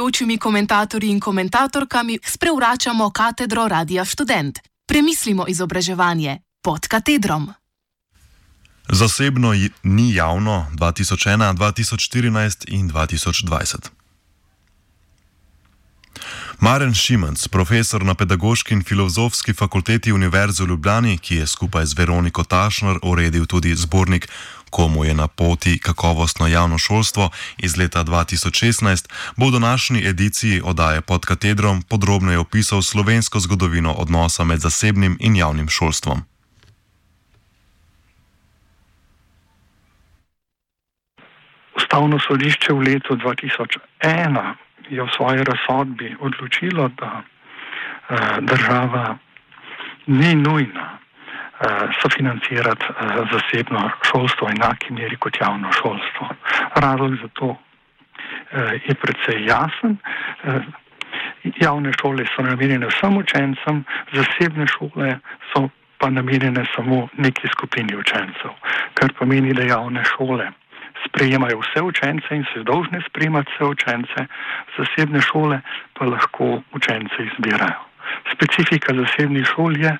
gostujočimi komentatorji in komentatorkami sprevračamo katedro Radia Student. Premislimo izobraževanje pod katedrom. Zasebno ni javno 2001, 2014 in 2020. Maren Šimenc, profesor na pedagoški in filozofski fakulteti Univerze v Ljubljani, ki je skupaj z Veroniko Tašnor uredil tudi zbornik Komu je na poti kakovostno javno šolstvo iz leta 2016, bo v današnji ediciji oddaje pod katedrom podrobneje opisal slovensko zgodovino odnosa med zasebnim in javnim šolstvom. Ustavno sodišče v letu 2001 je v svoji razsodbi odločilo, da uh, država ni nujna sofinancirati uh, zasebno šolstvo v enaki meri kot javno šolstvo. Razlog za to uh, je predvsej jasen. Javne šole so namenjene vsem učencem, zasebne šole so pa namenjene samo neki skupini učencev, kar pomeni, da javne šole sprejemajo vse učence in so dolžne sprejemati vse učence, zasebne šole pa lahko učence izbirajo. Specifika zasebnih šol je,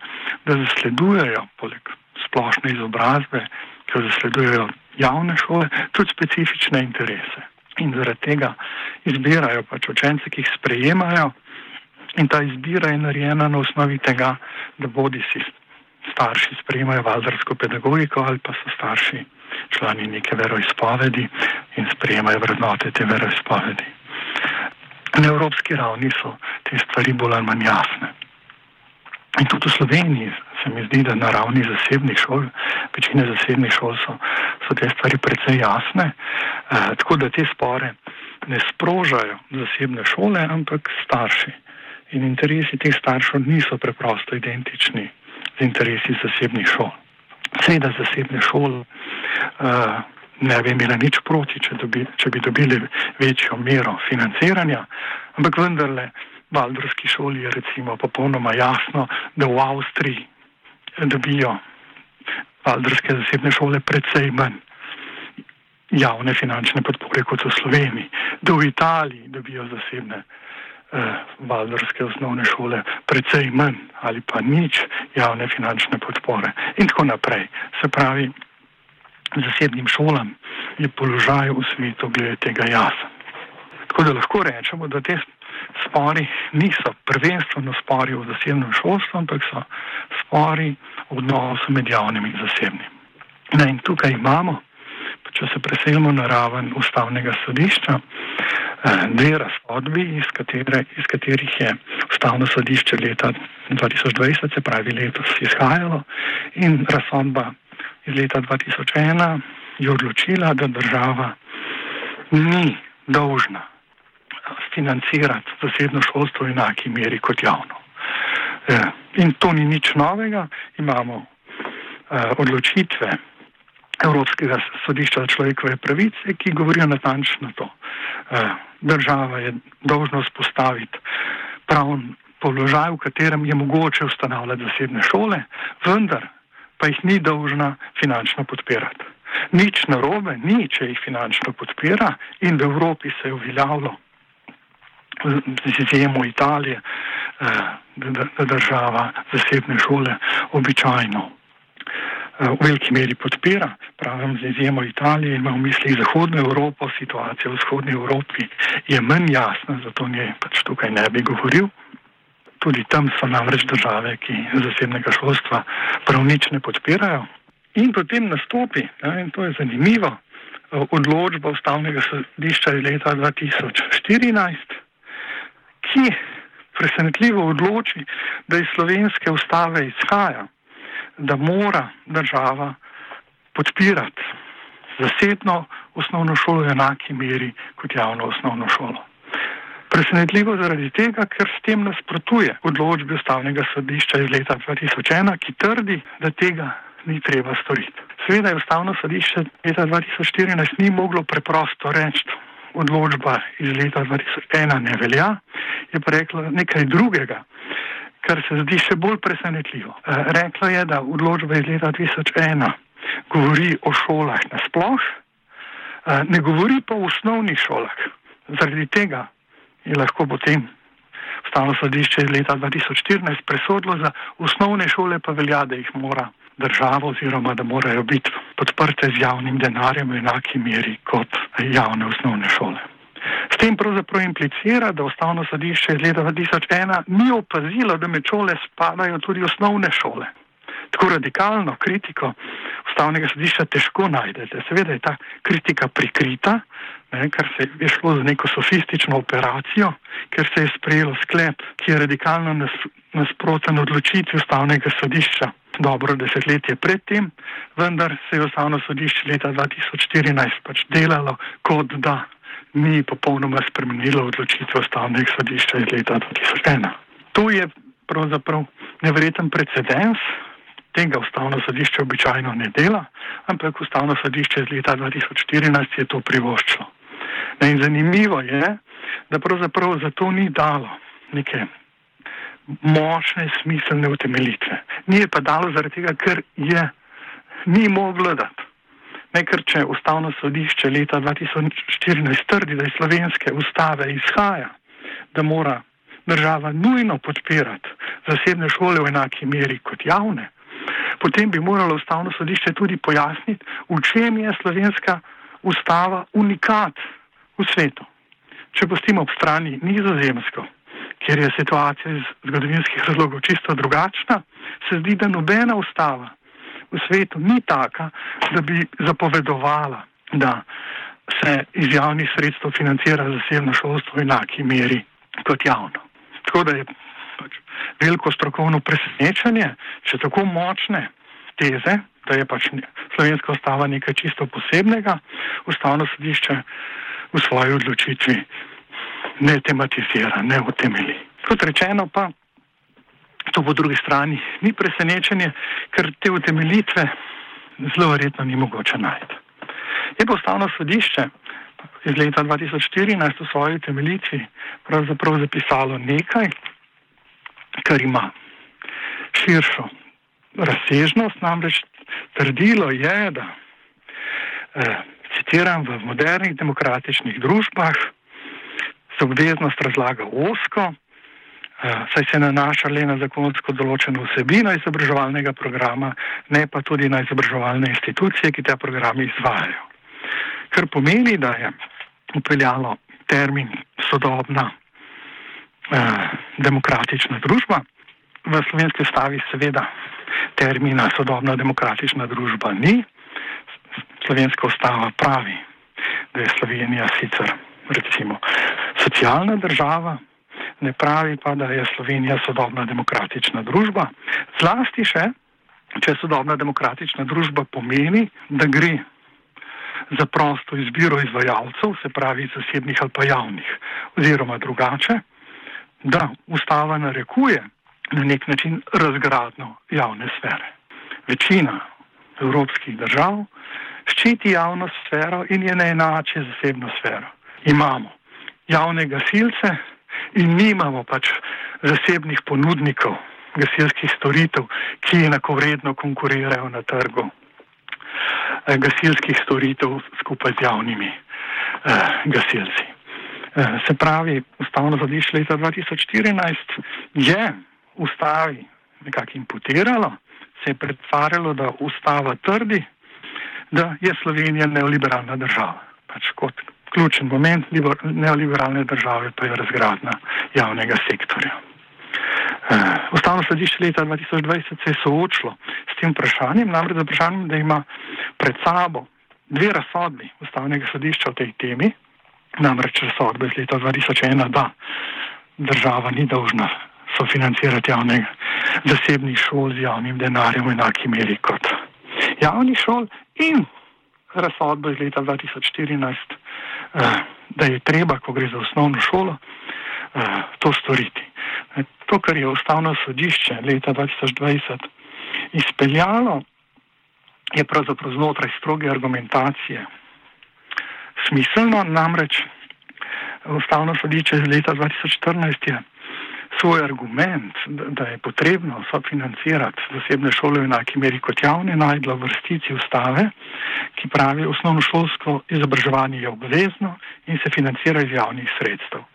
da zasledujejo poleg splošne izobrazbe, ki jo zasledujejo javne šole, tudi specifične interese. In zaradi tega izbirajo pač učence, ki jih sprejemajo, in ta izbira je narejena na osnovi tega, da bodi si starši sprejemajo valdarsko pedagogiko ali pa so starši člani neke veroizpovedi in sprejemajo vrednote te veroizpovedi. Na evropski ravni so te stvari bolj ali manj jasne. In tudi v Sloveniji se mi zdi, da na ravni zasebnih šol, večine zasebnih šol so, so te stvari precej jasne, eh, tako da te spore ne sprožajo zasebne šole, ampak starši. In interesi teh staršev niso preprosto identični z interesi zasebnih šol. Seveda zasebne šole uh, ne bi imele nič proti, če, dobi, če bi dobili večjo mero financiranja, ampak vendarle v Valdorski šoli je recimo popolnoma jasno, da v Avstriji dobijo Valdorske zasebne šole predvsej manj javne finančne podpore kot v Sloveniji, da v Italiji dobijo zasebne eh, valdorske osnovne šole precej manj ali pa nič javne finančne podpore in tako naprej. Se pravi, zasebnim šolam je položaj v svetu glede tega jasen. Tako da lahko rečemo, da te spori niso prvenstveno spori v zasebnem šolstvu, ampak so spori v odnosu med javnim in zasebnim. Ne, in tukaj imamo, če se preselimo na raven ustavnega sodišča, Eh, dve razsodbi, iz, katere, iz katerih je ustavno sodišče leta 2020, se pravi letos, izhajalo in razsodba iz leta 2001 je odločila, da država ni dolžna financirati zasebno šolstvo v enaki meri kot javno. Eh, in to ni nič novega, imamo eh, odločitve Evropskega sodišča za človekove pravice, ki govorijo natančno to. Eh, država je dolžna vzpostaviti pravn položaj, v katerem je mogoče ustanavljati zasebne šole, vendar pa jih ni dolžna finančno podpirati. Nič narobe ni, če jih finančno podpira in v Evropi se je uveljavilo z izjemo Italije, eh, da država zasebne šole običajno v veliki meri podpira, pravim z izjemo Italije, ima v mislih Zahodno Evropo, situacija v Vzhodni Evropi je manj jasna, zato nje pač tukaj ne bi govoril. Tudi tam so namreč države, ki zasebnega šolstva prav nič ne podpirajo. In potem nastopi, ja, in to je zanimivo, odločba ustavnega sodišča iz leta 2014, ki presenetljivo odloči, da iz slovenske ustave izhaja, da mora država podpirati zasebno osnovno šolo v enaki meri kot javno osnovno šolo. Presenetljivo zaradi tega, ker s tem nasprotuje odločbi ustavnega sodišča iz leta 2001, ki trdi, da tega ni treba storiti. Seveda je ustavno sodišče leta 2014 ni moglo preprosto reči, odločba iz leta 2001 ne velja, je pa reklo nekaj drugega kar se zdi še bolj presenetljivo. Eh, rekla je, da odločba iz leta 2001 govori o šolah nasplošno, eh, ne govori pa o osnovnih šolah. Zaradi tega, je lahko potem ustavno sodišče iz leta 2014 presodilo, za osnovne šole pa velja, da jih mora država oziroma da morajo biti podprte z javnim denarjem v enaki meri kot javne osnovne šole. S tem pravzaprav implicira, da ustavno sodišče iz leta 2001 ni opazilo, da med šole spadajo tudi osnovne šole. Tako radikalno kritiko ustavnega sodišča težko najdete. Seveda je ta kritika prikrita, ne, ker se je šlo za neko sofistično operacijo, ker se je sprejelo sklep, ki je radikalno nas, nasproten odločitvi ustavnega sodišča dobro desetletje predtem, vendar se je ustavno sodišče leta 2014 pač delalo, kot da ni popolnoma spremenilo odločitve ustavnega sodišča iz leta 2001. To je pravzaprav nevreten precedens. Tega ustavno sodišče običajno ne dela, ampak ustavno sodišče iz leta 2014 je to privoščilo. In zanimivo je, da pravzaprav za to ni dalo neke močne, smiselne utemeljitve. Ni je pa dalo zaradi tega, ker je ni moglo dati. Ne, ker če ustavno sodišče leta 2014 trdi, da iz slovenske ustave izhaja, da mora država nujno podpirati zasebne šole v enaki meri kot javne, potem bi moralo ustavno sodišče tudi pojasniti, v čem je slovenska ustava unikat v svetu. Če postimo ob strani nizozemsko, kjer je situacija iz zgodovinskih razlogov čisto drugačna, se zdi, da nobena ustava v svetu ni taka, da bi zapovedovala, da se iz javnih sredstev financira zasebno šolstvo v enaki meri kot javno. Tako da je pač veliko strokovno presenečenje, če tako močne teze, da je pač slovenska ustava nekaj čisto posebnega, ustavno sodišče v svoji odločitvi ne tematizira, ne utemeli. Kot rečeno, pa to po drugi strani ni presenečenje, ker te utemeljitve zelo verjetno ni mogoče najti. Je pa ustavno sodišče iz leta 2014 v svoji utemeljitvi pravzaprav zapisalo nekaj, kar ima širšo razsežnost, namreč trdilo je, da eh, citiram, v modernih demokratičnih družbah se obveznost razlaga osko, eh, saj se nanaša le na zakonsko določeno vsebino izobraževalnega programa, ne pa tudi na izobraževalne institucije, ki te programe izvajajo. Kar pomeni, da je upeljalo termin sodobna eh, demokratična družba. V slovenski stavi seveda termina sodobna demokratična družba ni. Slovenska ustava pravi, da je Slovenija sicer recimo socialna država, ne pravi pa, da je Slovenija sodobna demokratična družba. Zlasti še, če sodobna demokratična družba pomeni, da gre za prosto izbiro izvajalcev, se pravi zasebnih ali pa javnih, oziroma drugače, da ustava narekuje na nek način razgradno javne sfere. Večina evropskih držav ščiti javno sfero in je ne enače zasebno sfero imamo javne gasilce in nimamo pač zasebnih ponudnikov gasilskih storitev, ki enakovredno konkurirajo na trgu eh, gasilskih storitev skupaj z javnimi eh, gasilci. Eh, se pravi, ustavno zadišče leta 2014 je ustavi nekako imputiralo, se je pretvarjalo, da ustava trdi, da je Slovenija neoliberalna država. Pač kot ključen moment neoliberalne države pa je razgradna javnega sektorja. Uh, Ustavno sodišče leta 2020 se je soočilo s tem vprašanjem, namreč z vprašanjem, da ima pred sabo dve razsodbi Ustavnega sodišča o tej temi, namreč razsodbe iz leta 2001, da država ni dolžna sofinancirati javnega zasebnih šol z javnim denarjem v enaki meri kot javnih šol in razsodbo iz leta 2014, eh, da je treba, ko gre za osnovno šolo, eh, to storiti. To, kar je ustavno sodišče leta 2020 izpeljalo, je pravzaprav znotraj stroge argumentacije smiselno, namreč ustavno sodišče iz leta 2014 je svoj argument, da je potrebno sofinancirati zasebne šole v enaki meri kot javne, najdla v vrstici ustave, ki pravi, osnovno šolsko izobraževanje je obvezno in se financira iz javnih sredstev.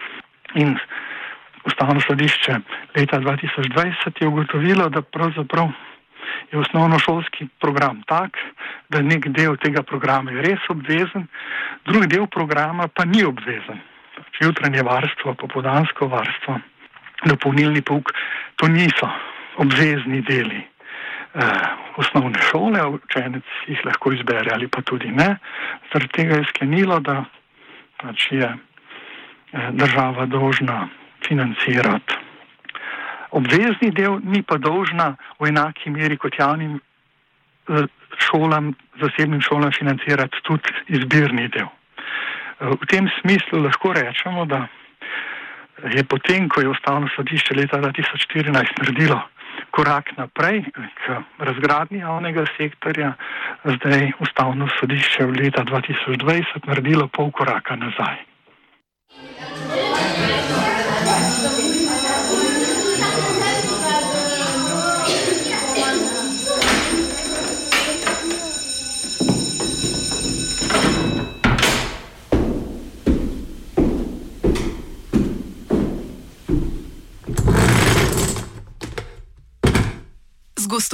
In ustavno sodišče leta 2020 je ugotovilo, da pravzaprav je osnovnošolski program tak, da nek del tega programa je res obvezen, drug del programa pa ni obvezen. Pač jutranje varstvo, popodansko varstvo, dopolnilni pouk, to niso obvezni deli eh, osnovne šole, učenec jih lahko izbere ali pa tudi ne. Zaradi tega je sklenilo, da pač je eh, država dolžna financirati obvezni del, ni pa dolžna v enaki meri kot javnim šolam, zasebnim šolam financirati tudi izbirni del. V tem smislu lahko rečemo, da je potem, ko je ustavno sodišče leta 2014 naredilo korak naprej k razgradnji javnega sektorja, zdaj ustavno sodišče v leta 2020 naredilo pol koraka nazaj.